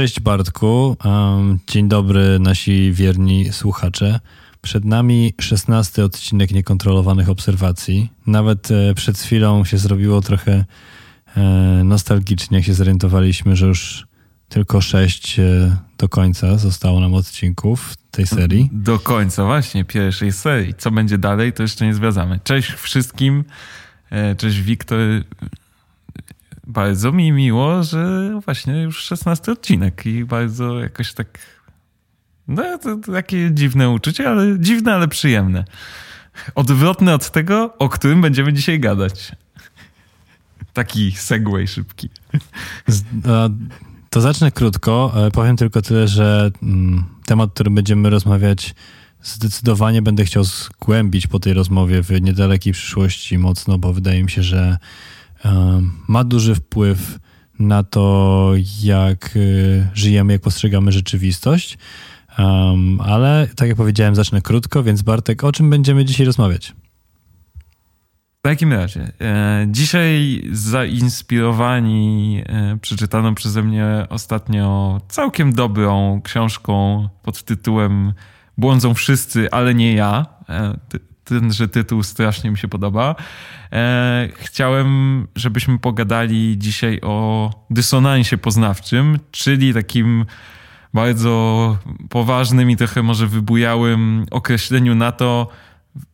Cześć Bartku, dzień dobry nasi wierni słuchacze. Przed nami szesnasty odcinek niekontrolowanych obserwacji. Nawet e, przed chwilą się zrobiło trochę e, nostalgicznie, jak się zorientowaliśmy, że już tylko sześć e, do końca zostało nam odcinków tej serii. Do końca właśnie pierwszej serii. Co będzie dalej, to jeszcze nie zwiadzamy. Cześć wszystkim. Cześć Wiktor. Bardzo mi miło, że właśnie już szesnasty odcinek i bardzo jakoś tak no, to takie dziwne uczucie, ale dziwne, ale przyjemne. Odwrotne od tego, o którym będziemy dzisiaj gadać. Taki segway szybki. To zacznę krótko. E, powiem tylko tyle, że mm, temat, który będziemy rozmawiać, zdecydowanie będę chciał zgłębić po tej rozmowie w niedalekiej przyszłości mocno, bo wydaje mi się, że ma duży wpływ na to, jak e, żyjemy, jak postrzegamy rzeczywistość. Um, ale tak jak powiedziałem, zacznę krótko, więc Bartek, o czym będziemy dzisiaj rozmawiać? W takim razie, e, dzisiaj zainspirowani e, przeczytaną przeze mnie ostatnio całkiem dobrą książką pod tytułem Błądzą wszyscy, ale nie ja. E, tenże tytuł strasznie mi się podoba. E, chciałem, żebyśmy pogadali dzisiaj o dysonansie poznawczym, czyli takim bardzo poważnym i trochę może wybujałym określeniu na to,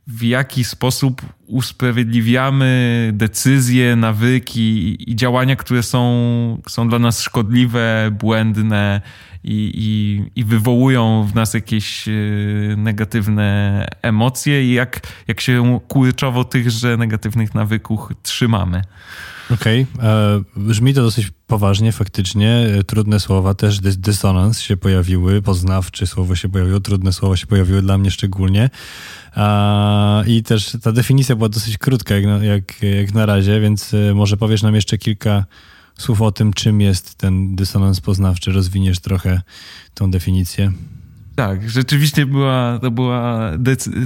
w jaki sposób usprawiedliwiamy decyzje, nawyki i działania, które są, są dla nas szkodliwe, błędne i, i, i wywołują w nas jakieś e, negatywne emocje i jak, jak się kurczowo tychże negatywnych nawyków trzymamy. Okej, okay. E, brzmi to dosyć poważnie, faktycznie. E, trudne słowa, też dys dysonans się pojawiły, poznawcze słowo się pojawiło, trudne słowa się pojawiły dla mnie szczególnie. I też ta definicja była dosyć krótka jak na, jak, jak na razie, więc e, może powiesz nam jeszcze kilka słów o tym, czym jest ten dysonans poznawczy. Rozwiniesz trochę tą definicję. Tak, rzeczywiście była, to, była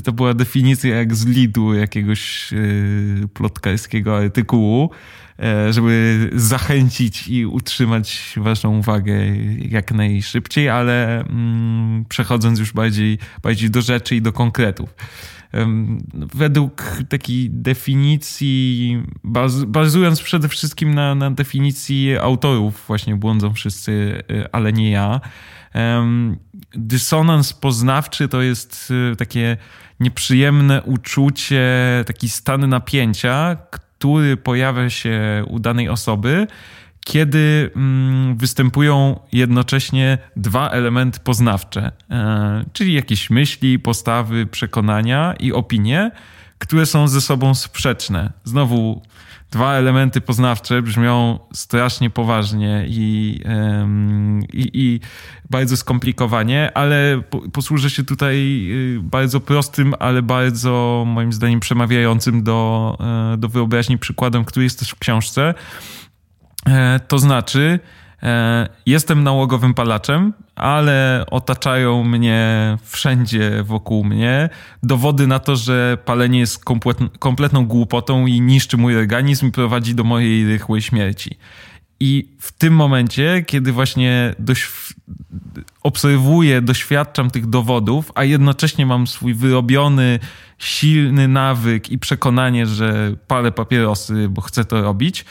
to była definicja jak z lidu jakiegoś yy, plotkarskiego artykułu. E, żeby zachęcić i utrzymać waszą uwagę jak najszybciej, ale mm, przechodząc już bardziej, bardziej do rzeczy i do konkretów. Według takiej definicji, bazując przede wszystkim na, na definicji autorów, właśnie błądzą wszyscy, e, ale nie ja. Dysonans poznawczy to jest e, takie nieprzyjemne uczucie, taki stan napięcia, pojawia się u danej osoby, kiedy mm, występują jednocześnie dwa elementy poznawcze, e, czyli jakieś myśli, postawy, przekonania i opinie, które są ze sobą sprzeczne. Znowu dwa elementy poznawcze brzmią strasznie poważnie i, i, i bardzo skomplikowanie, ale posłużę się tutaj y, bardzo prostym, ale bardzo moim zdaniem przemawiającym do, e, do wyobraźni przykładem, który jest też w książce. E, to znaczy, jestem nałogowym palaczem, ale otaczają mnie wszędzie wokół mnie dowody na to, że palenie jest kompletną głupotą i niszczy mój organizm i prowadzi do mojej rychłej śmierci. I w tym momencie, kiedy właśnie obserwuję, doświadczam tych dowodów, a jednocześnie mam swój wyrobiony, silny nawyk i przekonanie, że palę papierosy, bo chcę to robić,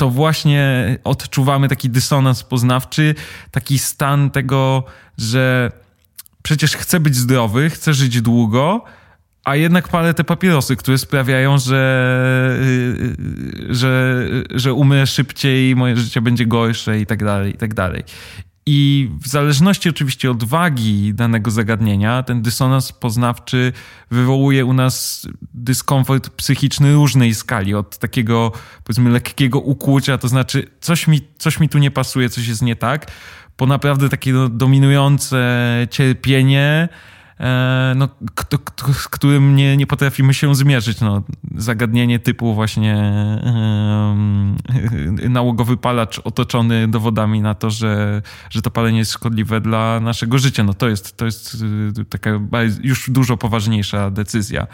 to właśnie odczuwamy taki dysonans poznawczy, taki stan tego, że przecież chcę być zdrowy, chcę żyć długo, a jednak palę te papierosy, które sprawiają, że, że, że umrę szybciej, moje życie będzie gorsze i tak dalej, i tak dalej. I w zależności oczywiście od wagi danego zagadnienia, ten dysonans poznawczy wywołuje u nas dyskomfort psychiczny różnej skali, od takiego powiedzmy lekkiego ukłucia, to znaczy coś mi, coś mi tu nie pasuje, coś jest nie tak, po naprawdę takie dominujące cierpienie, no, kto, kto, z którym nie, nie potrafimy się zmierzyć. No, zagadnienie typu właśnie yy, nałogowy palacz otoczony dowodami na to, że, że to palenie jest szkodliwe dla naszego życia. No to jest, to jest y, taka już dużo poważniejsza decyzja.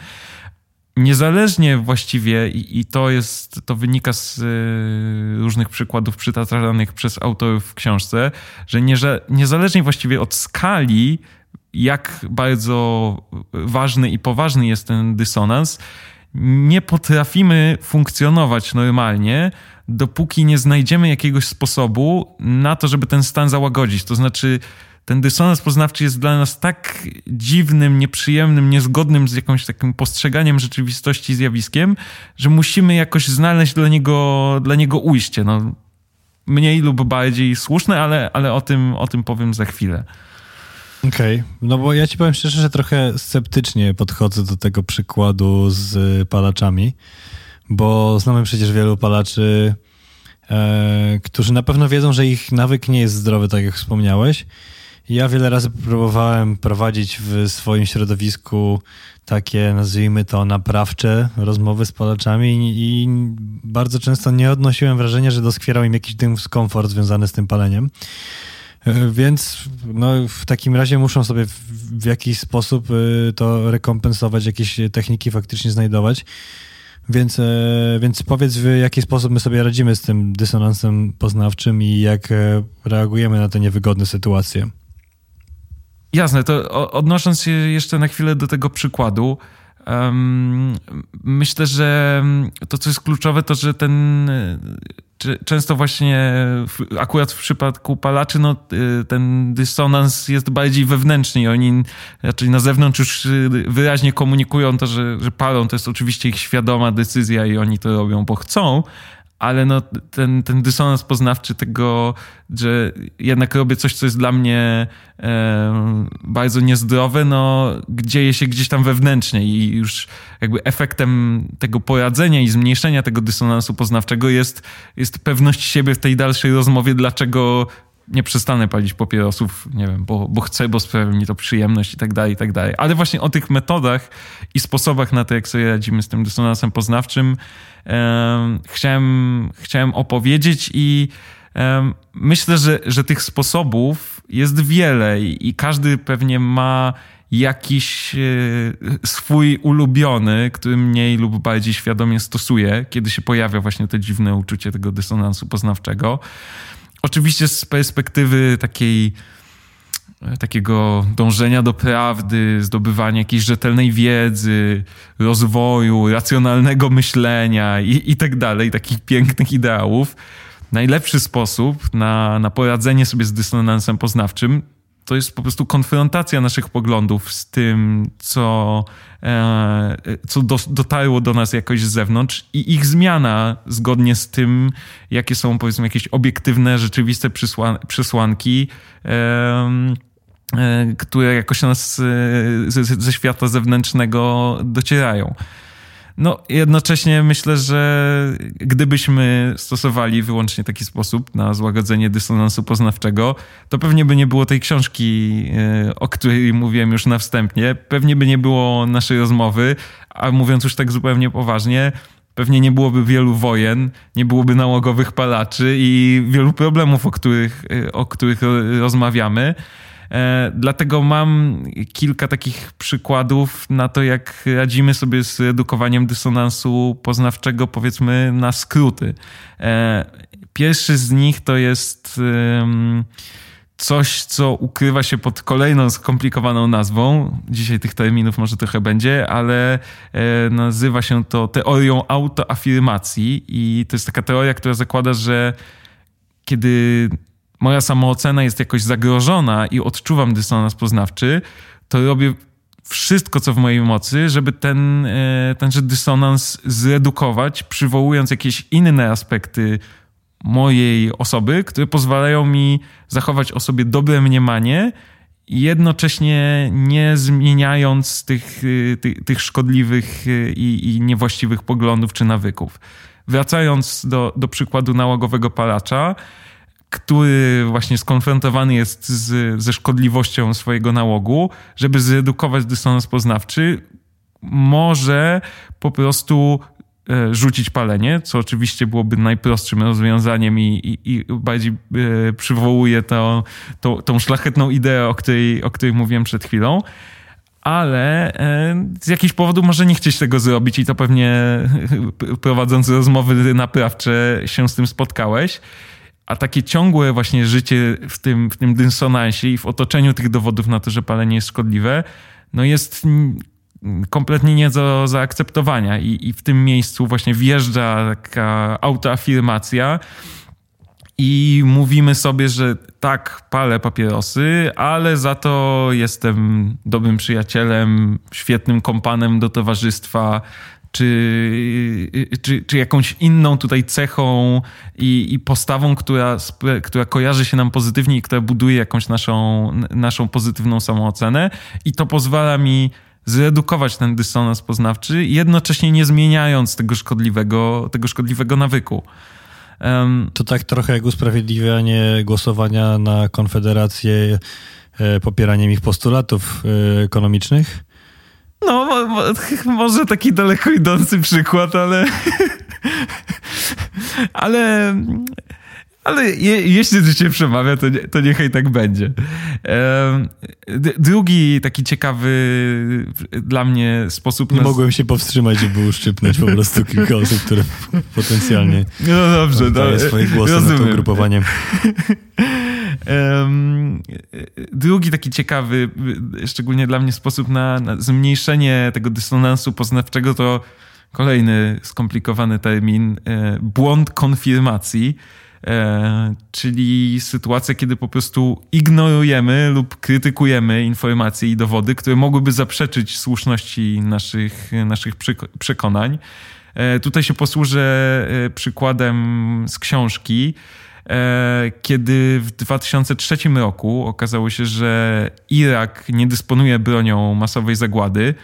niezależnie właściwie, i, i, to jest, to wynika z y, różnych przykładów przytaczanych przez autorów w książce, że nie, niezależnie właściwie od skali, jak bardzo ważny i poważny jest ten dysonans, nie potrafimy funkcjonować normalnie, dopóki nie znajdziemy jakiegoś sposobu na to, żeby ten stan załagodzić. To znaczy, ten dysonans poznawczy jest dla nas tak dziwnym, nieprzyjemnym, niezgodnym z jakimś takim postrzeganiem rzeczywistości zjawiskiem, że musimy jakoś znaleźć dla niego, dla niego ujście. No, mniej lub bardziej słuszne, ale, ale o, tym, o tym powiem za chwilę. Okej, okay. no bo ja ci powiem szczerze, że trochę sceptycznie podchodzę do tego przykładu z palaczami, bo znamy przecież wielu palaczy, e, którzy na pewno wiedzą, że ich nawyk nie jest zdrowy, tak jak wspomniałeś. Ja wiele razy próbowałem prowadzić w swoim środowisku takie, nazwijmy to, naprawcze rozmowy z palaczami i bardzo często nie odnosiłem wrażenia, że doskwierał im jakiś dyskomfort związany z tym paleniem. E, więc no, w takim razie muszą sobie w, jakiś sposób e, to rekompensować, jakieś techniki faktycznie znajdować. Więc, e, więc powiedz, w jaki sposób my sobie radzimy z tym dysonansem poznawczym i jak reagujemy na te niewygodne sytuacje. Jasne, to odnosząc się jeszcze na chwilę do tego przykładu, myślę, że to, co jest kluczowe, to, że ten często właśnie akurat w przypadku palaczy no, y, ten dysonans jest bardziej wewnętrzny i oni raczej na zewnątrz już y, wyraźnie komunikują to, że, że palą. To jest oczywiście ich świadoma decyzja i oni to robią, bo chcą, ale no, ten, ten dysonans poznawczy tego, że jednak robię coś, co jest dla mnie e, bardzo niezdrowe, no dzieje się gdzieś tam wewnętrznie i już jakby efektem tego poradzenia i zmniejszenia tego dysonansu poznawczego jest, jest pewność siebie w tej dalszej rozmowie, dlaczego nie przestanę palić papierosów, nie wiem, bo, bo chcę, bo sprawia mi to przyjemność i tak dalej, i tak dalej. Ale właśnie o tych metodach i sposobach na to, jak sobie radzimy z tym dysonansem poznawczym, chciałem, chciałem opowiedzieć i myślę, że, że tych sposobów jest wiele i, i każdy pewnie ma jakiś e, swój ulubiony, który mniej lub bardziej świadomie stosuje, kiedy się pojawia właśnie to dziwne uczucie tego dysonansu poznawczego. Oczywiście z perspektywy takiej takiego dążenia do prawdy, zdobywania jakiejś rzetelnej wiedzy, rozwoju, racjonalnego myślenia i, i tak dalej, takich pięknych ideałów. Najlepszy sposób na, na poradzenie sobie z dysonansem poznawczym to jest po prostu konfrontacja naszych poglądów z tym, co, e, co do, dotarło do nas jakoś z zewnątrz i ich zmiana zgodnie z tym, jakie są powiedzmy jakieś obiektywne, rzeczywiste przysłan przesłanki, e, e, które jakoś nas e, ze, ze świata zewnętrznego docierają. No, jednocześnie myślę, że gdybyśmy stosowali wyłącznie taki sposób na złagodzenie dysonansu poznawczego, to pewnie by nie było tej książki, e, o której mówiłem już na wstępie, pewnie by nie było naszej rozmowy, a mówiąc już tak zupełnie poważnie, pewnie nie byłoby wielu wojen, nie byłoby nałogowych palaczy i wielu problemów, o których, e, o których rozmawiamy. E, dlatego mam kilka takich przykładów na to, jak radzimy sobie z edukowaniem dysonansu poznawczego, powiedzmy na skróty. E, pierwszy z nich to jest coś, co ukrywa się pod kolejną skomplikowaną nazwą. Dzisiaj tych terminów może trochę będzie, ale e, nazywa się to teorią autoafirmacji i to jest taka teoria, która zakłada, że kiedy moja samoocena jest jakoś zagrożona i odczuwam dysonans poznawczy, to robię wszystko, co w mojej mocy, żeby ten, e, tenże dysonans zredukować, przywołując jakieś inne aspekty mojej osoby, które pozwalają mi zachować o sobie dobre mniemanie, jednocześnie nie zmieniając tych, e, tych, tych szkodliwych e, i, i niewłaściwych poglądów czy nawyków. Wracając do, do przykładu nałogowego palacza, który właśnie skonfrontowany jest z, ze szkodliwością swojego nałogu, żeby zredukować dysonans poznawczy, może po prostu e, rzucić palenie, co oczywiście byłoby najprostszym rozwiązaniem i, i, i bardziej e, przywołuje to, to, tą szlachetną ideę, o której, o której mówiłem przed chwilą. ale e, z jakichś powodów może nie chcieć tego zrobić i to pewnie prowadząc rozmowy naprawcze się z tym spotkałeś. A takie ciągłe właśnie życie w tym, w tym dysonansie i w otoczeniu tych dowodów na to, że palenie jest szkodliwe, no jest kompletnie nie do zaakceptowania. I, I w tym miejscu właśnie wjeżdża taka autoafirmacja, i mówimy sobie, że tak, palę papierosy, ale za to jestem dobrym przyjacielem, świetnym kompanem do towarzystwa, czy, czy, czy jakąś inną tutaj cechą i, i postawą, która, która kojarzy się nam pozytywnie i która buduje jakąś naszą, naszą pozytywną samoocenę. I to pozwala mi zredukować ten dysonans poznawczy, jednocześnie nie zmieniając tego szkodliwego, tego szkodliwego nawyku. Um, to tak trochę jak usprawiedliwianie głosowania na Konfederację e, popieraniem ich postulatów e, ekonomicznych? No, mo, mo, może taki daleko idący przykład, ale. ale ale je, jeśli do ciebie przemawia, to, nie, to niechaj tak będzie. drugi taki ciekawy dla mnie sposób... Nie na... mogłem się powstrzymać, żeby uszczypnąć po prostu kilka osób, które potencjalnie no dobrze, daje no, swoje głosy rozumiem. na to ugrupowanie. Drugi taki ciekawy, szczególnie dla mnie sposób na, na zmniejszenie tego dysonansu poznawczego to kolejny skomplikowany termin, e, błąd konfirmacji E, czyli sytuacja, kiedy po prostu ignorujemy lub krytykujemy informacje i dowody, które mogłyby zaprzeczyć słuszności naszych, naszych przekonań. E, tutaj się posłużę e, przykładem z książki. Kiedy w 2003 roku okazało się, że Irak nie dysponuje bronią masowej zagłady,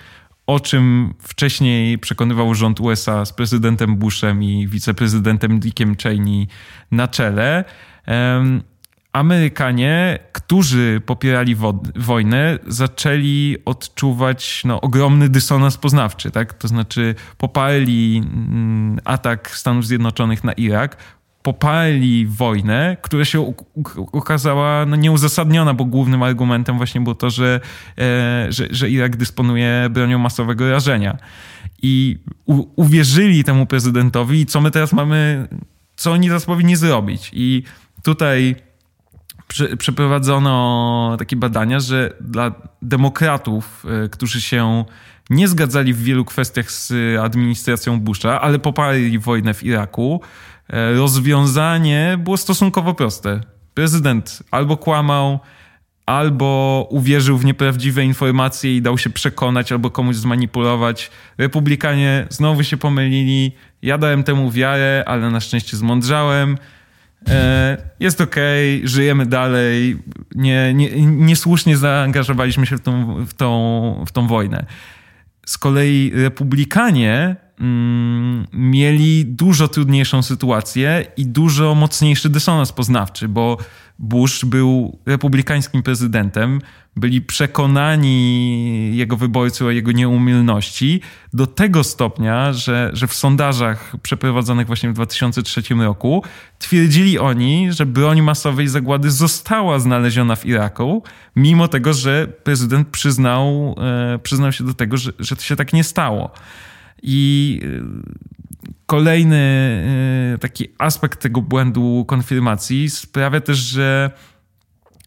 o czym wcześniej przekonywał rząd USA z prezydentem Bushem i wiceprezydentem Dickiem Cheney na czele. Amerykanie, którzy popierali wojnę, zaczęli odczuwać no, ogromny dysonans poznawczy. Tak? To znaczy, poparli mm, atak Stanów Zjednoczonych na Irak, poparli wojnę, która się okazała no, nieuzasadniona, bo głównym argumentem właśnie było to, że, e, że, że Irak dysponuje bronią masowego rażenia. I u, uwierzyli temu prezydentowi i co my teraz mamy, co oni teraz powinni zrobić. I tutaj prze, przeprowadzono takie badania, że dla demokratów, e, którzy się nie zgadzali w wielu kwestiach z administracją Busha, ale poparli wojnę w Iraku, rozwiązanie było stosunkowo proste. Prezydent albo kłamał, albo uwierzył w nieprawdziwe informacje i dał się przekonać, albo komuś zmanipulować. Republikanie znowu się pomylili. Ja dałem temu wiarę, ale na szczęście zmądrzałem. E, jest okej, okay, żyjemy dalej. Nie, nie, niesłusznie zaangażowaliśmy się w tą, w, tą, w tą wojnę. Z kolei republikanie Mm, mieli dużo trudniejszą sytuację i dużo mocniejszy dysonans poznawczy, bo Bush był republikańskim prezydentem, byli przekonani jego wyborcy o jego nieumylności do tego stopnia, że, że w sondażach przeprowadzonych właśnie w 2003 roku twierdzili oni, że broń masowej zagłady została znaleziona w Iraku, mimo tego, że prezydent przyznał, e, przyznał się do tego, że, że to się tak nie stało. I y, kolejny y, taki aspekt tego błędu konfirmacji sprawia też, że,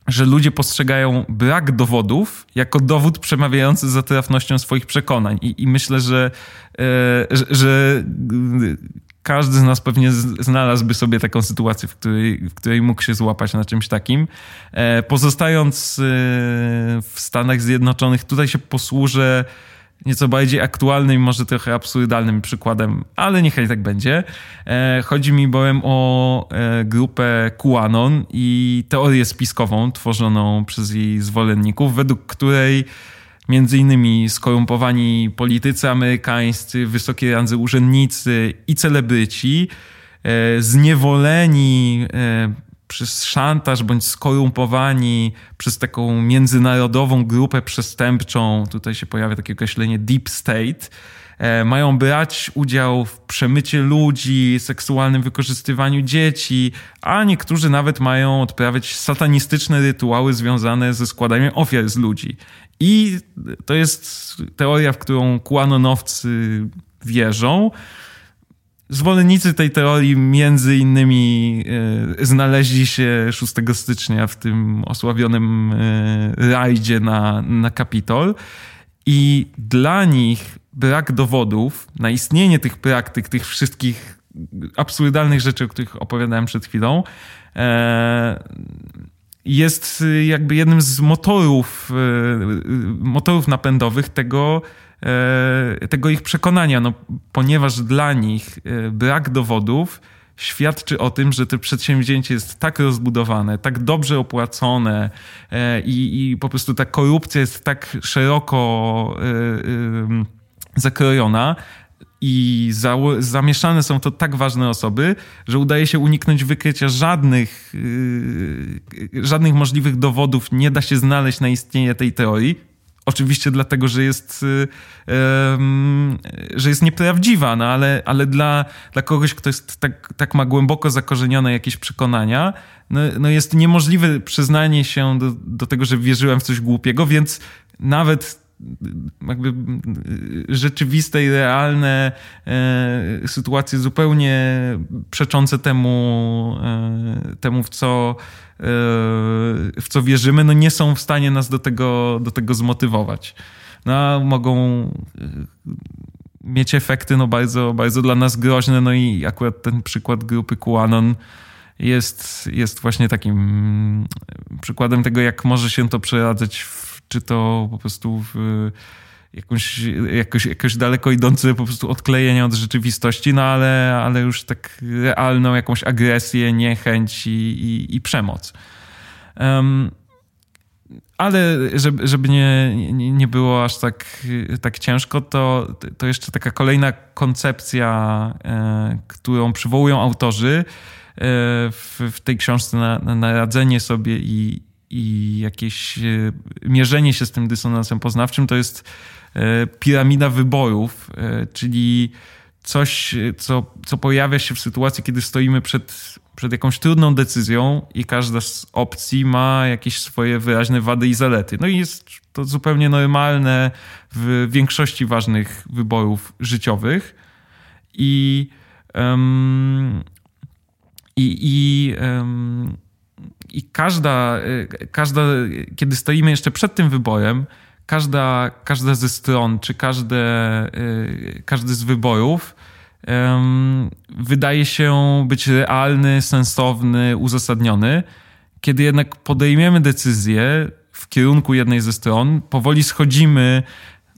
że ludzie postrzegają brak dowodów jako dowód przemawiający za trafnością swoich przekonań. I, i myślę, że, y, że, że każdy z nas pewnie znalazłby sobie taką sytuację, w której, w której mógł się złapać na czymś takim. E, pozostając w Stanach Zjednoczonych, tutaj się posłużę nieco bardziej aktualnym, może trochę absurdalnym przykładem, ale niechaj tak będzie. E, chodzi mi bowiem o e, grupę QAnon i teorię spiskową tworzoną przez jej zwolenników, według której między innymi skorumpowani politycy amerykańscy, wysokie randzy urzędnicy i celebryci, e, zniewoleni przez szantaż bądź skorumpowani przez taką międzynarodową grupę przestępczą, tutaj się pojawia takie określenie deep state, e, mają brać udział w przemycie ludzi, seksualnym wykorzystywaniu dzieci, a niektórzy nawet mają odprawiać satanistyczne rytuały związane ze składaniem ofiar z ludzi. I to jest teoria, w którą kuanonowcy wierzą. Zwolennicy tej teorii między innymi e, znaleźli się 6 stycznia w tym osławionym e, rajdzie na, na Kapitol i dla nich brak dowodów na istnienie tych praktyk, tych wszystkich absurdalnych rzeczy, o których opowiadałem przed chwilą, e, jest jakby jednym z motorów, motorów napędowych tego, E, tego ich przekonania, no, ponieważ dla nich e, brak dowodów świadczy o tym, że to przedsięwzięcie jest tak rozbudowane, tak dobrze opłacone e, i, i po prostu ta korupcja jest tak szeroko zakrojona, i za, zamieszane są to tak ważne osoby, że udaje się uniknąć wykrycia żadnych, yy, żadnych możliwych dowodów, nie da się znaleźć na istnienie tej teorii. Oczywiście dlatego, że jest, że jest nieprawdziwa, no ale, ale dla, dla kogoś, kto jest tak, tak ma głęboko zakorzenione jakieś przekonania, no, no jest niemożliwe przyznanie się do, do tego, że wierzyłem w coś głupiego, więc nawet jakby rzeczywiste i realne e, sytuacje zupełnie przeczące temu, e, temu w co E, w co wierzymy, no nie są w stanie nas do tego, do tego zmotywować. No, mogą e, mieć efekty no bardzo, bardzo dla nas groźne, no i akurat ten przykład grupy QAnon jest, jest właśnie takim przykładem tego, jak może się to przeradzać, w, czy to po prostu w jakąś, jakoś, jakoś daleko idące po prostu odklejenie od rzeczywistości, no ale, ale już tak realną jakąś agresję, niechęć i, i, i przemoc. Um, ale żeby, żeby nie, nie było aż tak, tak ciężko, to, to jeszcze taka kolejna koncepcja, e, którą przywołują autorzy e, w, w tej książce na, na radzenie sobie i, i jakieś e, mierzenie się z tym dysonansem poznawczym, to jest E, piramida wyborów, e, czyli coś, co, co pojawia się w sytuacji, kiedy stoimy przed, przed jakąś trudną decyzją i każda z opcji ma jakieś swoje wyraźne wady i zalety. No i jest to zupełnie normalne w większości ważnych wyborów życiowych. I, um, i, i, um, i każda, e, każda, kiedy stoimy jeszcze przed tym wyborem, każda, każda ze stron, czy każde, y, każdy z wyborów wydaje się być realny, sensowny, uzasadniony. Kiedy jednak podejmiemy decyzję w kierunku jednej ze stron, powoli schodzimy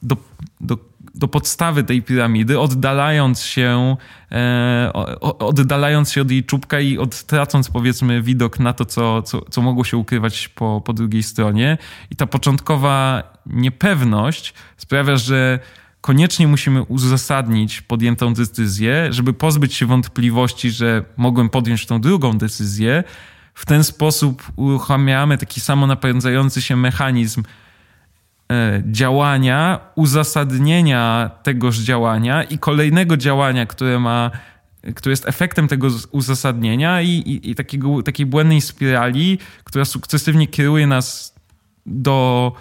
do, do do podstawy tej piramidy, oddalając się, e, oddalając się od jej czubka i odtracąc powiedzmy widok na to, co, co, co mogło się ukrywać po, po drugiej stronie. I ta początkowa niepewność sprawia, że koniecznie musimy uzasadnić podjętą decyzję, żeby pozbyć się wątpliwości, że mogłem podjąć tą drugą decyzję. W ten sposób uruchamiamy taki samo napędzający się mechanizm działania, uzasadnienia tegoż działania i kolejnego działania, które ma które jest efektem tego uzasadnienia i, i, i takiego, takiej błędnej spirali, która sukcesywnie kieruje nas do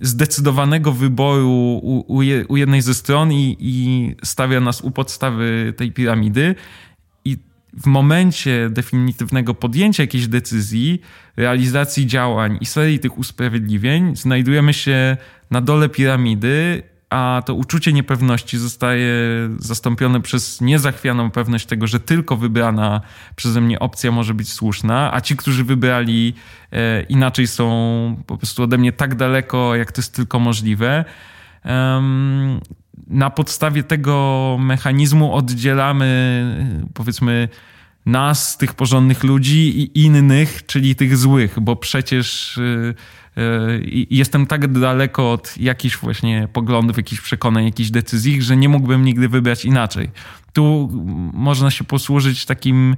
zdecydowanego wyboru u, u jednej ze stron i, i stawia nas u podstawy tej piramidy w momencie definitywnego podjęcia jakiejś decyzji, realizacji działań i serii tych usprawiedliwień, znajdujemy się na dole piramidy, a to uczucie niepewności zostaje zastąpione przez niezachwianą pewność tego, że tylko wybrana przeze mnie opcja może być słuszna, a ci, którzy wybrali e, inaczej, są po prostu ode mnie tak daleko, jak to jest tylko możliwe. Na podstawie tego mechanizmu oddzielamy, powiedzmy, nas, tych porządnych ludzi i innych, czyli tych złych, bo przecież jestem tak daleko od jakichś właśnie poglądów, jakichś przekonań, jakichś decyzji, że nie mógłbym nigdy wybrać inaczej. Tu można się posłużyć takim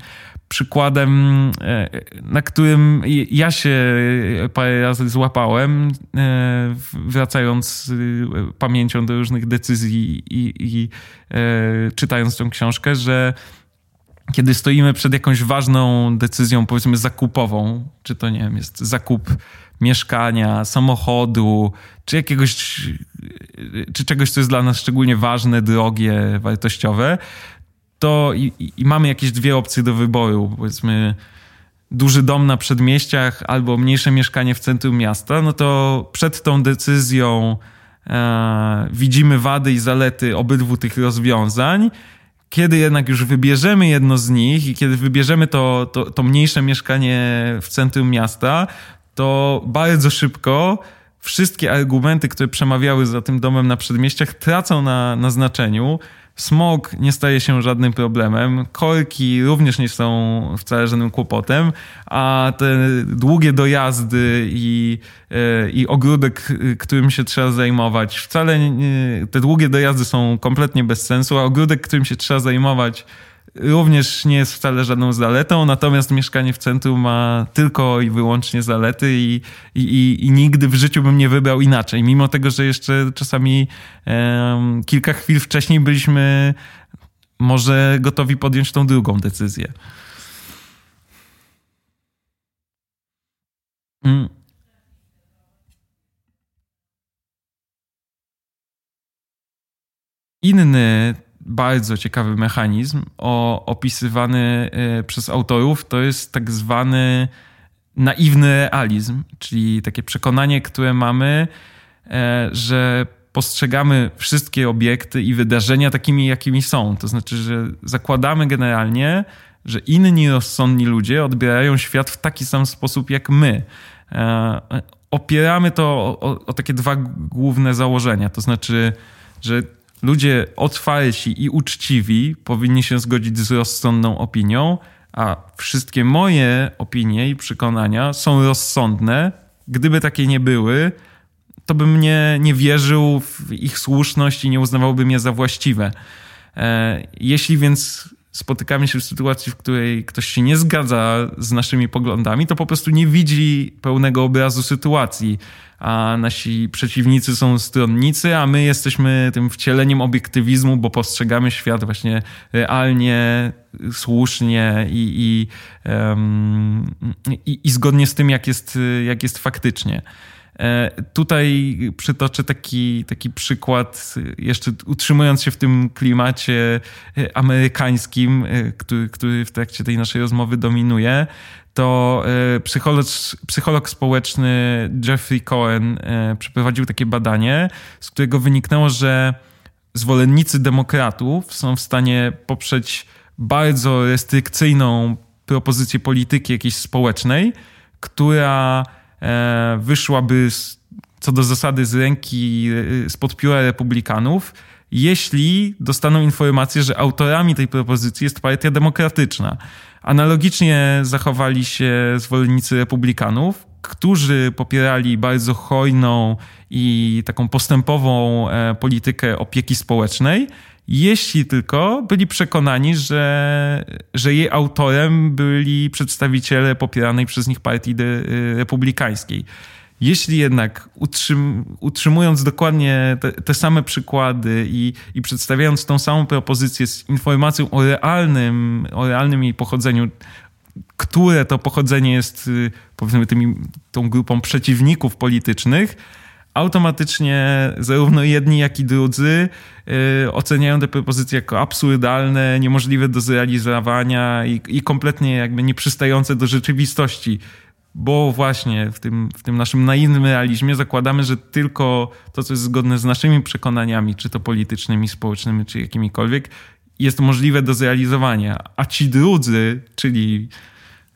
przykładem, e, na którym ja się parę razy złapałem, e, wracając e, pamięcią do różnych decyzji i, i czytając tą książkę, że kiedy stoimy przed jakąś ważną decyzją, powiedzmy zakupową, czy to nie wiem, jest zakup mieszkania, samochodu, czy jakiegoś, czy czegoś, co jest dla nas szczególnie ważne, drogie, wartościowe, to i, i mamy jakieś dwie opcje do wyboru, powiedzmy duży dom na przedmieściach albo mniejsze mieszkanie w centrum miasta, no to przed tą decyzją e, widzimy wady i zalety obydwu tych rozwiązań. Kiedy jednak już wybierzemy jedno z nich i kiedy wybierzemy to, to, to mniejsze mieszkanie w centrum miasta, to bardzo szybko wszystkie argumenty, które przemawiały za tym domem na przedmieściach, tracą na, na znaczeniu. Smog nie staje się żadnym problemem, korki również nie są wcale żadnym kłopotem, a te długie dojazdy i, e, i ogródek, którym się trzeba zajmować, wcale nie, te długie dojazdy są kompletnie bez sensu, a ogródek, którym się trzeba zajmować, również nie jest wcale żadną zaletą, natomiast mieszkanie w centrum ma tylko i wyłącznie zalety i, i, i nigdy w życiu bym nie wybrał inaczej, mimo tego, że jeszcze czasami kilka chwil wcześniej byliśmy może gotowi podjąć tą drugą decyzję. Mm. Inny bardzo ciekawy mechanizm o, opisywany e, przez autorów. To jest tak zwany naiwny realizm, czyli takie przekonanie, które mamy, e, że postrzegamy wszystkie obiekty i wydarzenia takimi, jakimi są. To znaczy, że zakładamy generalnie, że inni rozsądni ludzie odbierają świat w taki sam sposób jak my. E, opieramy to o, o, o takie dwa główne założenia. To znaczy, że ludzie otwarci i uczciwi powinni się zgodzić z rozsądną opinią, a wszystkie moje opinie i przekonania są rozsądne. Gdyby takie nie były, to bym nie, nie wierzył w ich słuszność i nie uznawałbym je za właściwe. E, jeśli więc spotykamy się w sytuacji, w której ktoś się nie zgadza z naszymi poglądami, to po prostu nie widzi pełnego obrazu sytuacji a nasi przeciwnicy są stronnicy, a my jesteśmy tym wcieleniem obiektywizmu, bo postrzegamy świat właśnie realnie, słusznie i, i, um, i, i zgodnie z tym, jak jest, jak jest faktycznie. E, tutaj przytoczę taki, taki przykład, jeszcze utrzymując się w tym klimacie amerykańskim, e, który, który w trakcie tej naszej rozmowy dominuje. To e, psycholog, psycholog społeczny Jeffrey Cohen e, przeprowadził takie badanie, z którego wyniknęło, że zwolennicy demokratów są w stanie poprzeć bardzo restrykcyjną propozycję polityki jakiejś społecznej, która e, wyszłaby co do zasady z ręki, spod pióra republikanów, jeśli dostaną informację, że autorami tej propozycji jest Partia Demokratyczna. Analogicznie zachowali się zwolennicy republikanów, którzy popierali bardzo hojną i taką postępową e, politykę opieki społecznej, jeśli tylko byli przekonani, że, że jej autorem byli przedstawiciele popieranej przez nich partii republikańskiej. Jeśli jednak utrzym, utrzymując dokładnie te, te, same przykłady i, i przedstawiając tą samą propozycję z informacją o realnym, o realnym jej pochodzeniu, które to pochodzenie jest y, powiedzmy tymi, tą grupą przeciwników politycznych, automatycznie zarówno jedni, jak i drudzy yy, oceniają te propozycje jako absurdalne, niemożliwe do zrealizowania i, i kompletnie jakby nieprzystające do rzeczywistości bo właśnie w tym, w tym naszym naiwnym realizmie zakładamy, że tylko to, co jest zgodne z naszymi przekonaniami, czy to politycznymi, społecznymi, czy jakimikolwiek, jest możliwe do zrealizowania. A ci drudzy, czyli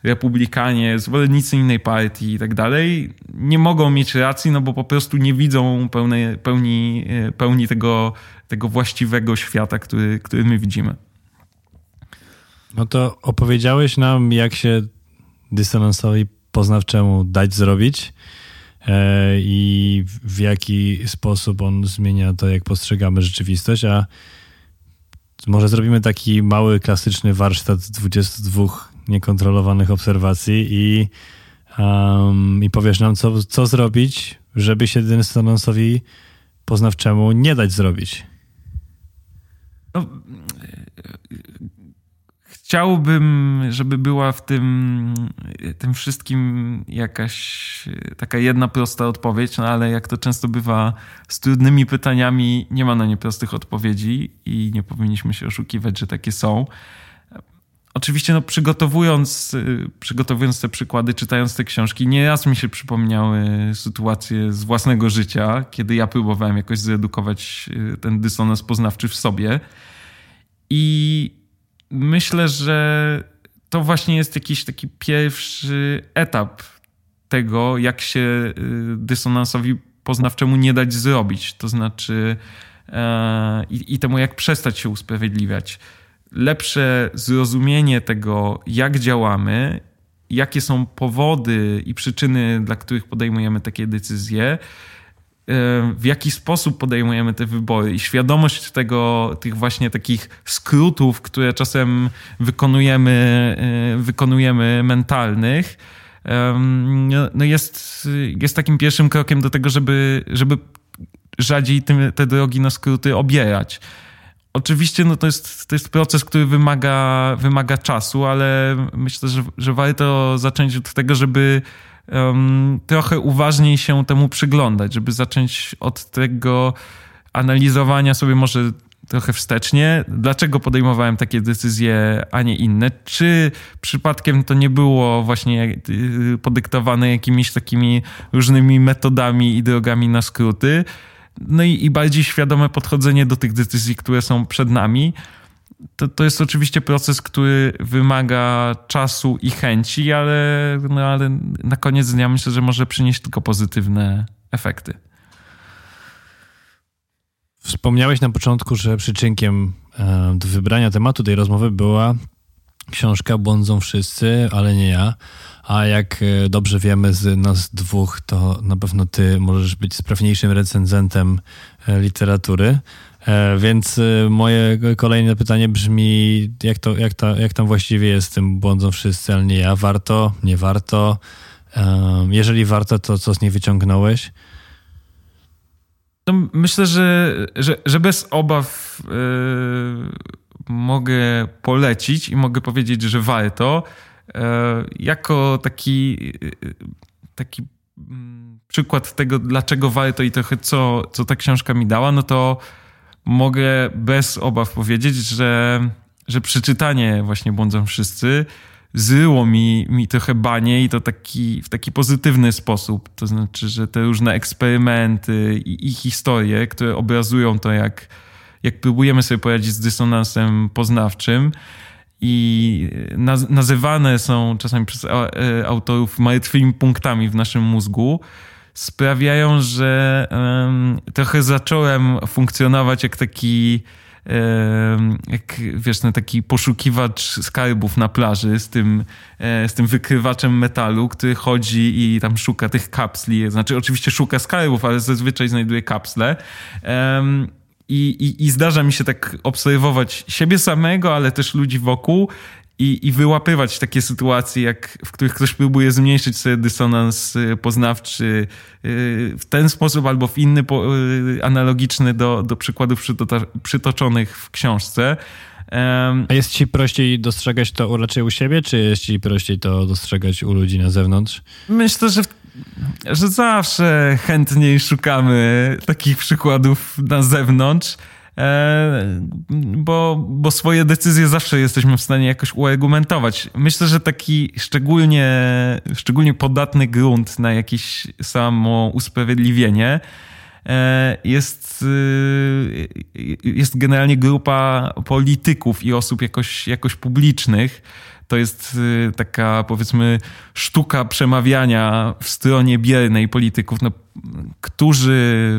republikanie, zwolennicy innej partii i tak dalej, nie mogą mieć racji, no bo po prostu nie widzą pełnej, pełni, pełni tego, tego właściwego świata, który, który my widzimy. No to opowiedziałeś nam, jak się dysonansowi poznawczemu dać zrobić e, i w jaki sposób on zmienia to, jak postrzegamy rzeczywistość, a może zrobimy taki mały, klasyczny warsztat 22 niekontrolowanych obserwacji i, um, i powiesz nam, co, co zrobić, żeby się dysonansowi poznawczemu nie dać zrobić. No, chciałbym, żeby była w tym, tym wszystkim jakaś taka jedna prosta odpowiedź, no ale jak to często bywa z trudnymi pytaniami, nie ma na nie prostych odpowiedzi i nie powinniśmy się oszukiwać, że takie są. Oczywiście, no, przygotowując, przygotowując te przykłady, czytając te książki, nieraz mi się przypomniały sytuacje z własnego życia, kiedy ja próbowałem jakoś zedukować ten dysonans poznawczy w sobie. I myślę, że to właśnie jest jakiś taki pierwszy etap tego, jak się y, dysonansowi poznawczemu nie dać zrobić. To znaczy e, i, i temu, jak przestać się usprawiedliwiać. Lepsze zrozumienie tego, jak działamy, jakie są powody i przyczyny, dla których podejmujemy takie decyzje, w jaki sposób podejmujemy te wybory i świadomość tego, tych właśnie takich skrótów, które czasem wykonujemy, e, wykonujemy mentalnych, no, jest, jest takim pierwszym krokiem do tego, żeby, żeby rzadziej te drogi na skróty obierać. Oczywiście no to, jest, to jest proces, który wymaga, wymaga czasu, ale myślę, że, że warto zacząć od tego, żeby um, trochę uważniej się temu przyglądać, żeby zacząć od tego analizowania sobie może trochę wstecznie, dlaczego podejmowałem takie decyzje, a nie inne. Czy przypadkiem to nie było właśnie y, podyktowane jakimiś takimi różnymi metodami i drogami na skróty? No i, i bardziej świadome podchodzenie do tych decyzji, które są przed nami to, to jest oczywiście proces, który wymaga czasu i chęci, ale, no, ale na koniec dnia myślę, że może przynieść tylko pozytywne efekty. Wspomniałeś na początku, że przyczynkiem e, do wybrania tematu tej rozmowy była książka Błądzą wszyscy, ale nie ja. A jak e, dobrze wiemy z nas dwóch, to na pewno ty możesz być sprawniejszym recenzentem e, literatury. E, więc moje kolejne pytanie brzmi, jak, to, jak, to, jak tam właściwie jest z tym błądzą wszyscy, ale nie ja. Warto, nie warto? Jeżeli warto, to co z niej wyciągnąłeś? No, myślę, że, że, że bez obaw mogę polecić i mogę powiedzieć, że warto. Yy, jako taki, yy, taki mm, przykład tego, dlaczego warto i trochę co, co ta książka mi dała, no to mogę bez obaw powiedzieć, że, że przeczytanie właśnie Błądzą Wszyscy zryło mi, mi trochę banie i to taki, w taki pozytywny sposób. To znaczy, że te różne eksperymenty i, i historie, które obrazują to, jak, jak próbujemy sobie poradzić z dysonansem poznawczym, i nazywane są czasami przez e, autorów martwymi punktami w naszym mózgu, sprawiają, że um, trochę zacząłem funkcjonować jak taki jak wiesz, no, taki poszukiwacz skarbów na plaży z tym, e, z tym wykrywaczem metalu, który chodzi i tam szuka tych kapsli. Znaczy, oczywiście szuka skarbów, ale zazwyczaj znajduje kapsle. I, i, I zdarza mi się tak obserwować siebie samego, ale też ludzi wokół i, i wyłapywać takie sytuacje, jak, w których ktoś próbuje zmniejszyć sobie dysonans y, poznawczy y, w ten sposób albo w inny, y, analogiczny do, do przykładów przytoczonych w książce. A jest ci prościej dostrzegać to raczej u siebie, czy jest ci prościej to dostrzegać u ludzi na zewnątrz? Myślę, że, że zawsze chętniej szukamy takich przykładów na zewnątrz. E, bo, bo swoje decyzje zawsze jesteśmy w stanie jakoś uargumentować. Myślę, że taki szczególnie, szczególnie podatny grunt na jakieś samo usprawiedliwienie e, jest, e, jest generalnie grupa polityków i osób jakoś, jakoś publicznych. To jest y, taka powiedzmy sztuka przemawiania w stronie biernej polityków, no, którzy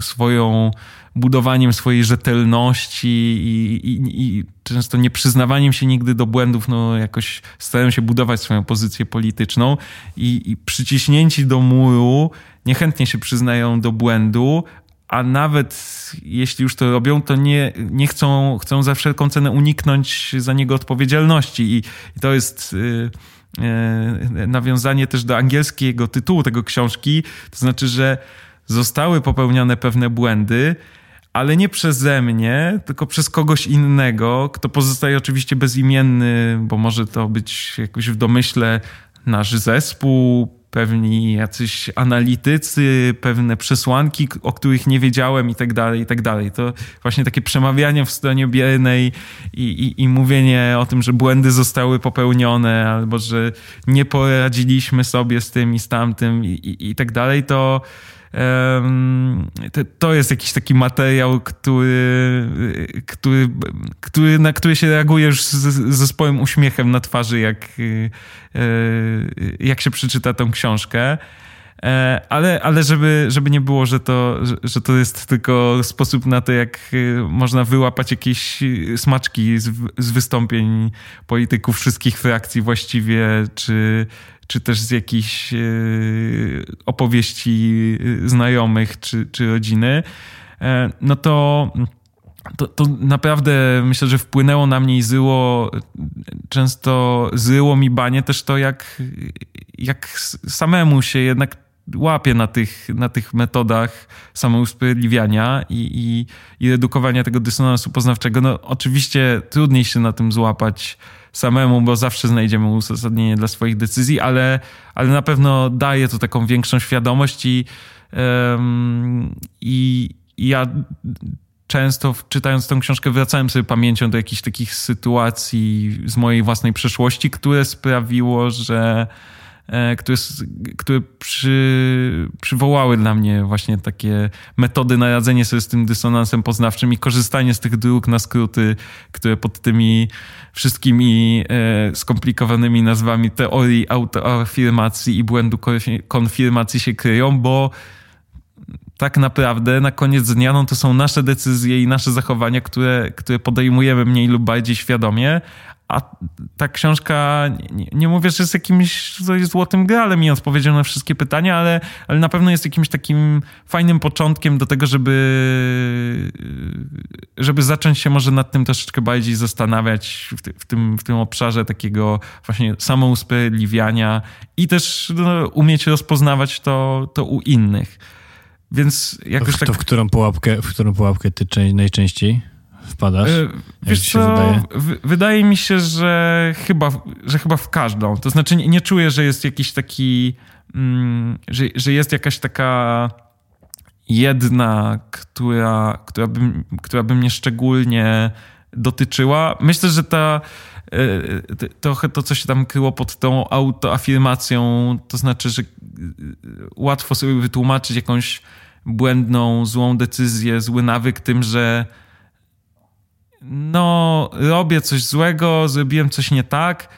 swoją budowaniem swojej rzetelności i, i, i często nieprzyznawaniem się nigdy do błędów, no jakoś starają się budować swoją pozycję polityczną i, i przyciśnięci do muru niechętnie się przyznają do błędu, a nawet jeśli już to robią, to nie, nie chcą, chcą za wszelką cenę uniknąć za niego odpowiedzialności. I, i to jest y, y, nawiązanie też do angielskiego tytułu tego książki, to znaczy, że zostały popełnione pewne błędy, ale nie przeze mnie, tylko przez kogoś innego, kto pozostaje oczywiście bezimienny, bo może to być jakoś w domyśle nasz zespół, pewni jacyś analitycy, pewne przesłanki, o których nie wiedziałem i tak dalej, i tak dalej. To właśnie takie przemawianie w stronie biernej i, i, i mówienie o tym, że błędy zostały popełnione albo że nie poradziliśmy sobie z tym i z tamtym i, i, i tak dalej, to to jest jakiś taki materiał, który, który, który, na który się reaguje już z, z zespołem uśmiechem na twarzy, jak, e, jak się przeczyta tą książkę. E, ale, ale żeby, żeby nie było, że to, że to jest tylko sposób na to, jak e, można wyłapać jakieś smaczki z, z wystąpień polityków wszystkich frakcji właściwie, czy, czy też z jakichś e, opowieści e, znajomych czy, czy rodziny, e, no to, to, to naprawdę myślę, że wpłynęło na mnie i zyło, często zyło mi banie też to, jak, jak samemu się jednak łapie na tych, na tych metodach samousprawiedliwiania i, i, i redukowania tego dysonansu poznawczego. No oczywiście trudniej się na tym złapać samemu, bo zawsze znajdziemy uzasadnienie dla swoich decyzji, ale, ale na pewno daje to taką większą świadomość i, um, i, ja często czytając tę książkę wracałem sobie pamięcią do jakichś takich sytuacji z mojej własnej przeszłości, które sprawiło, że które, które przy, przywołały dla mnie właśnie takie metody na radzenie sobie z tym dysonansem poznawczym i korzystanie z tych dróg na skróty, które pod tymi wszystkimi e, skomplikowanymi nazwami teorii autoafirmacji i błędu konfirmacji się kryją, bo tak naprawdę na koniec dnia no to są nasze decyzje i nasze zachowania, które, które podejmujemy mniej lub bardziej świadomie, a ta książka, nie, nie, mówię, że jest jakimś złotym gralem i odpowiedzią na wszystkie pytania, ale, ale na pewno jest jakimś takim fajnym początkiem do tego, żeby, żeby zacząć się może nad tym troszeczkę bardziej zastanawiać w, ty, w tym, w tym obszarze takiego właśnie samousprawiedliwiania i też no, umieć rozpoznawać to, to u innych. Więc jakoś w, tak... To w którą pułapkę, w którą pułapkę ty najczęściej? Wpadasz? E, wiesz co, wydaje? wydaje? mi się, że chyba, że chyba w każdą. To znaczy nie, nie czuję, że jest jakiś taki, mm, że, że jest jakaś taka jedna, która, która, by, która by mnie szczególnie dotyczyła. Myślę, że ta e, trochę to, co się tam kryło pod tą autoafirmacją, to znaczy, że łatwo sobie wytłumaczyć jakąś błędną, złą decyzję, zły nawyk tym, że no, robię coś złego, zrobiłem coś nie tak,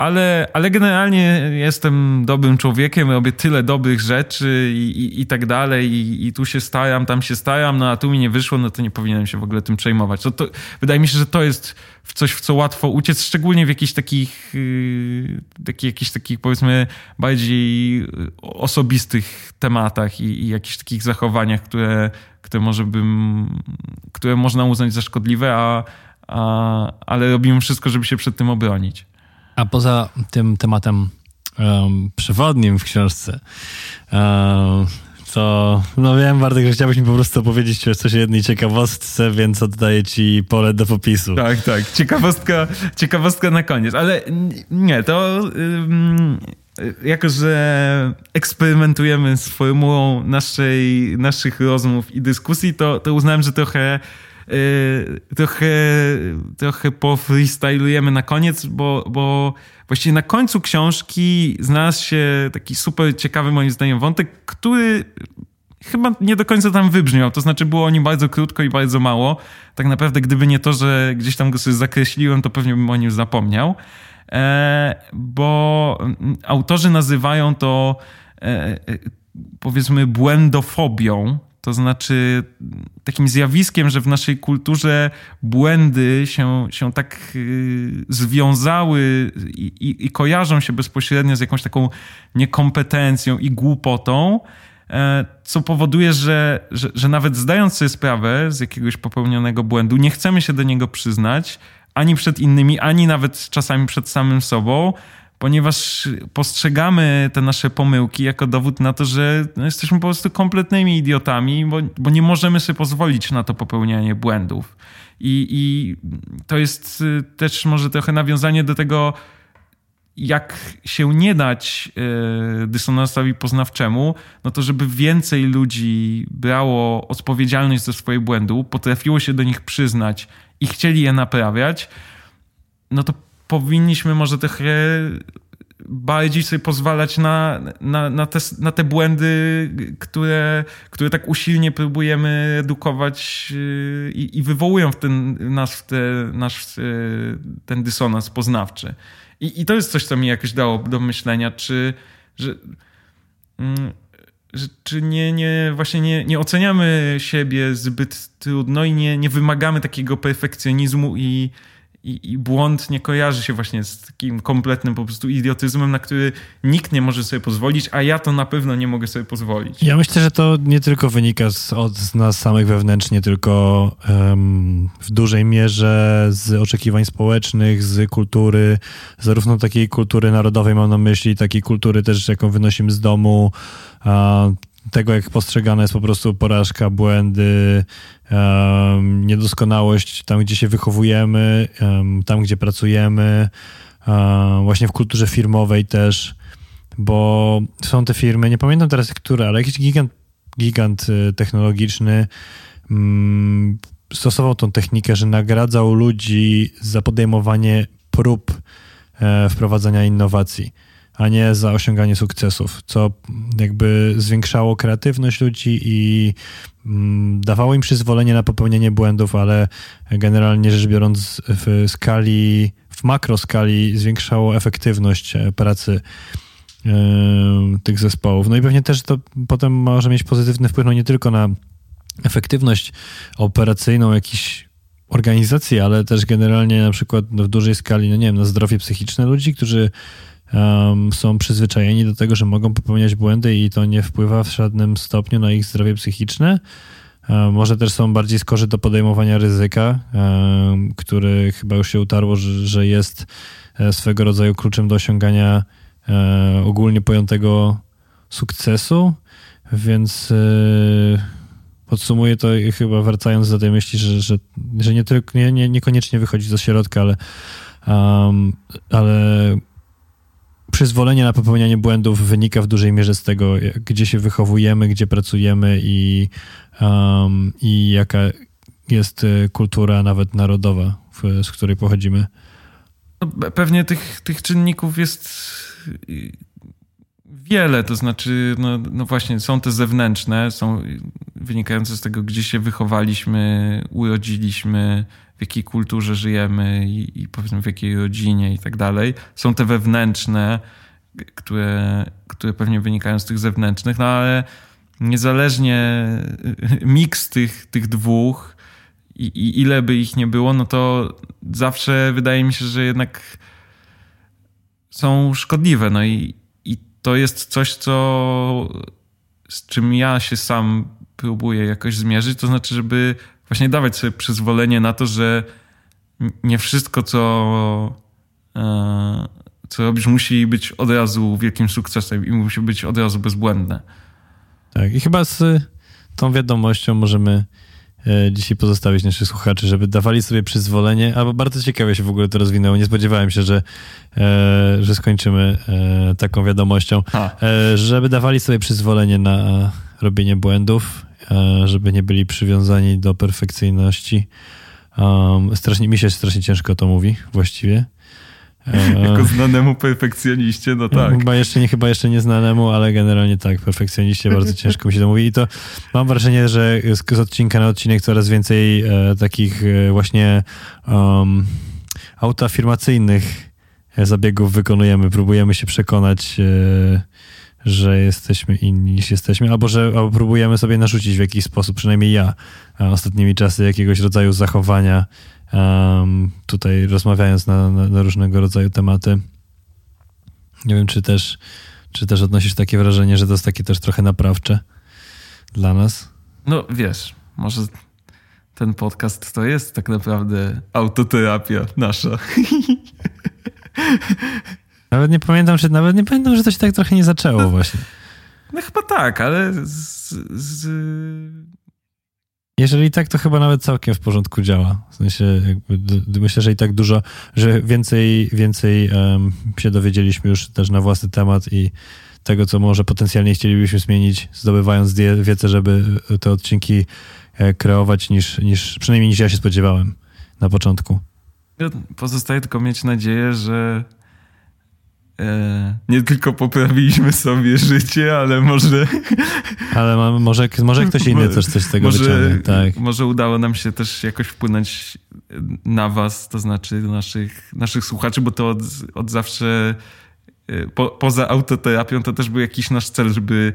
ale, ale generalnie jestem dobrym człowiekiem, robię tyle dobrych rzeczy i, i, i tak dalej, I, i, tu się staram, tam się staram, no a tu mi nie wyszło, no to nie powinienem się w ogóle tym przejmować. To, to wydaje mi się, że to jest coś, w co łatwo uciec, szczególnie w jakichś takich, yy, taki, jakichś takich powiedzmy bardziej osobistych tematach i, i jakichś takich zachowaniach, które, które może bym, które można uznać za szkodliwe, a, a, ale robimy wszystko, żeby się przed tym obronić. A poza tym tematem um, przewodnim w książce, um, to no wiem, Bartek, że chciałbyś mi po prostu opowiedzieć coś o jednej ciekawostce, więc oddaję ci pole do popisu. Tak, tak. Ciekawostka, ciekawostka na koniec. Ale nie, to jako, że eksperymentujemy z formułą naszej, naszych rozmów i dyskusji, to, to uznałem, że trochę trochę, trochę pofreestylujemy na koniec, bo, bo właściwie na końcu książki znalazł się taki super ciekawy moim zdaniem wątek, który chyba nie do końca tam wybrzmiał. To znaczy było o nim bardzo krótko i bardzo mało. Tak naprawdę gdyby nie to, że gdzieś tam go sobie zakreśliłem, to pewnie bym o nim zapomniał. e, bo autorzy nazywają to powiedzmy błędofobią, to znaczy takim zjawiskiem, że w naszej kulturze błędy się, się tak y, związały i, i, i, kojarzą się bezpośrednio z jakąś taką niekompetencją i głupotą, e, co powoduje, że, że, że nawet zdając sobie sprawę z jakiegoś popełnionego błędu, nie chcemy się do niego przyznać ani przed innymi, ani nawet czasami przed samym sobą, ponieważ postrzegamy te nasze pomyłki jako dowód na to, że no, jesteśmy po prostu kompletnymi idiotami, bo, bo nie możemy sobie pozwolić na to popełnianie błędów. I, I to jest y, też może trochę nawiązanie do tego, jak się nie dać y, dysonansowi poznawczemu, no to żeby więcej ludzi brało odpowiedzialność za swoje błędy, potrafiło się do nich przyznać i chcieli je naprawiać, no to powinniśmy może trochę bardziej sobie pozwalać na, na, na, te, na te błędy, które, które tak usilnie próbujemy edukować yy, i, i wywołują w ten, nasz, w te, nasz yy, ten dysonans poznawczy. I, I to jest coś, co mi jakoś dało do myślenia, czy, że, mm, że, czy nie, nie, właśnie nie, nie oceniamy siebie zbyt trudno i nie, nie wymagamy takiego perfekcjonizmu i, i, I, błąd nie kojarzy się właśnie z takim kompletnym po prostu idiotyzmem, na który nikt nie może sobie pozwolić, a ja to na pewno nie mogę sobie pozwolić. Ja myślę, że to nie tylko wynika z, od nas samych wewnętrznie, tylko um, w dużej mierze z oczekiwań społecznych, z kultury, zarówno takiej kultury narodowej mam na myśli, takiej kultury też, jaką wynosimy z domu, a, tego, jak postrzegana jest po prostu porażka, błędy, um, niedoskonałość tam, gdzie się wychowujemy, um, tam, gdzie pracujemy, um, właśnie w kulturze firmowej też, bo są te firmy, nie pamiętam teraz które, ale jakiś gigant, gigant y, technologiczny um, stosował tą technikę, że nagradzał ludzi za podejmowanie prób e, wprowadzania innowacji a nie za osiąganie sukcesów, co jakby zwiększało kreatywność ludzi i mm, dawało im przyzwolenie na popełnienie błędów, ale generalnie rzecz biorąc w skali, w makroskali zwiększało efektywność e, pracy yy, tych zespołów. No i pewnie też to potem może mieć pozytywny wpływ no nie tylko na efektywność operacyjną jakichś organizacji, ale też generalnie na przykład w dużej skali, no nie wiem, na zdrowie psychiczne ludzi, którzy um, są przyzwyczajeni do tego, że mogą popełniać błędy i to nie wpływa w żadnym stopniu na ich zdrowie psychiczne. Może też są bardziej skorzy do podejmowania ryzyka, który chyba już się utarło, że, że jest e, swego rodzaju kluczem do osiągania e, ogólnie pojętego sukcesu, więc e, podsumuję to chyba wracając do tej myśli, że, że, że nie tylko, nie, nie, niekoniecznie wychodzi do środka, ale, um, ale przyzwolenie na popełnianie błędów wynika w dużej mierze z tego, gdzie się wychowujemy, gdzie pracujemy i, um, i jaka jest e, kultura nawet narodowa, w, z której pochodzimy. No, pewnie tych, tych czynników jest wiele, to znaczy, no, no właśnie, są te zewnętrzne, są wynikające z tego, gdzie się wychowaliśmy, urodziliśmy, w jakiej kulturze żyjemy i, i powiedzmy w jakiej rodzinie i tak dalej. Są te wewnętrzne, które, które pewnie wynikają z tych zewnętrznych, no ale niezależnie miks tych, tych dwóch i, i ile by ich nie było, no to zawsze wydaje mi się, że jednak są szkodliwe. No i, i to jest coś, co z czym ja się sam próbuję jakoś zmierzyć, to znaczy, żeby właśnie dawać sobie przyzwolenie na to, że nie wszystko, co, e, co robisz, musi być od razu wielkim sukcesem i musi być od razu bezbłędne. Tak, i chyba z tą wiadomością możemy e, dzisiaj pozostawić naszych słuchaczy, żeby dawali sobie przyzwolenie, albo bardzo ciekawie się w ogóle to rozwinęło. Nie spodziewałem się, że, e, że skończymy taką wiadomością, żeby dawali sobie przyzwolenie na robienie błędów E, żeby nie byli przywiązani do perfekcyjności. Um, strasznie, mi się strasznie ciężko to mówi właściwie. E, jako znanemu perfekcjoniście, no tak. Chyba jeszcze, nie, chyba jeszcze nie znanemu, ale generalnie tak, perfekcjoniście bardzo ciężko mi się to mówi i to mam wrażenie, że z, z odcinka na odcinek coraz więcej e, takich e, właśnie um, autoafirmacyjnych zabiegów wykonujemy. Próbujemy się przekonać, e, że jesteśmy inni niż jesteśmy, albo że albo próbujemy sobie narzucić w jakiś sposób, przynajmniej ja, ostatnimi czasy jakiegoś rodzaju zachowania, um, tutaj rozmawiając na, na, na różnego rodzaju tematy. Nie wiem, czy też, czy też odnosisz takie wrażenie, że to jest takie też trochę naprawcze dla nas? No wiesz, może ten podcast to jest tak naprawdę autoterapia nasza. Nawet nie pamiętam, że nawet nie pamiętam, że to się tak trochę nie zaczęło no, właśnie. No chyba tak, ale z, z... Jeżeli tak, to chyba nawet całkiem w porządku działa. W sensie jakby, myślę, że i tak dużo, że więcej, więcej um, się dowiedzieliśmy już też na własny temat i tego, co może potencjalnie chcielibyśmy zmienić, zdobywając wiedzę, żeby te odcinki e, kreować, niż, niż przynajmniej niż ja się spodziewałem na początku. Pozostaje tylko mieć nadzieję, że e, nie tylko poprawiliśmy sobie życie, ale może... Ale ma, może, może ktoś inny też coś z tego może, wyciągnie. Tak. Może udało nam się też jakoś wpłynąć na was, to znaczy naszych, naszych słuchaczy, bo to od, od zawsze Y, po, poza autoterapią to też był jakiś nasz cel, żeby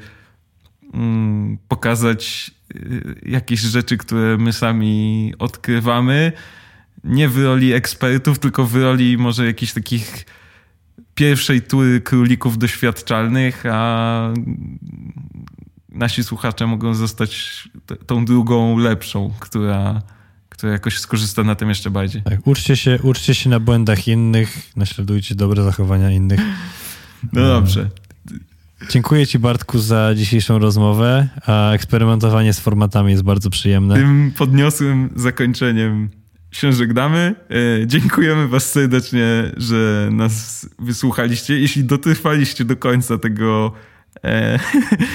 mm, pokazać y, jakieś rzeczy, które my sami odkrywamy. Nie w roli ekspertów, tylko w roli może jakichś takich pierwszej tury królików doświadczalnych, a nasi słuchacze mogą zostać tą drugą lepszą, która, która jakoś skorzysta na tym jeszcze bardziej. Tak, uczcie się, uczcie się na błędach innych, naśladujcie dobre zachowania innych. No dobrze. Dziękuję Ci, Bartku, za dzisiejszą rozmowę. A eksperymentowanie z formatami jest bardzo przyjemne. Tym podniosłym zakończeniem się żegnamy. E, dziękujemy Was serdecznie, że nas wysłuchaliście. Jeśli dotrwaliście do końca tego e,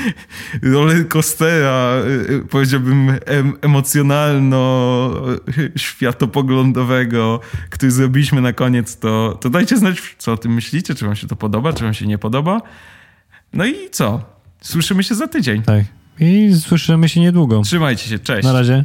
rollercoastera, e, powiedziałbym em, emocjonalno-światopoglądowego, który zrobiliśmy na koniec, to, to dajcie znać, co o tym myślicie, czy wam się to podoba, czy wam się nie podoba. No i co? Słyszymy się za tydzień. Tak. I słyszymy się niedługo. Trzymajcie się, cześć. Na razie.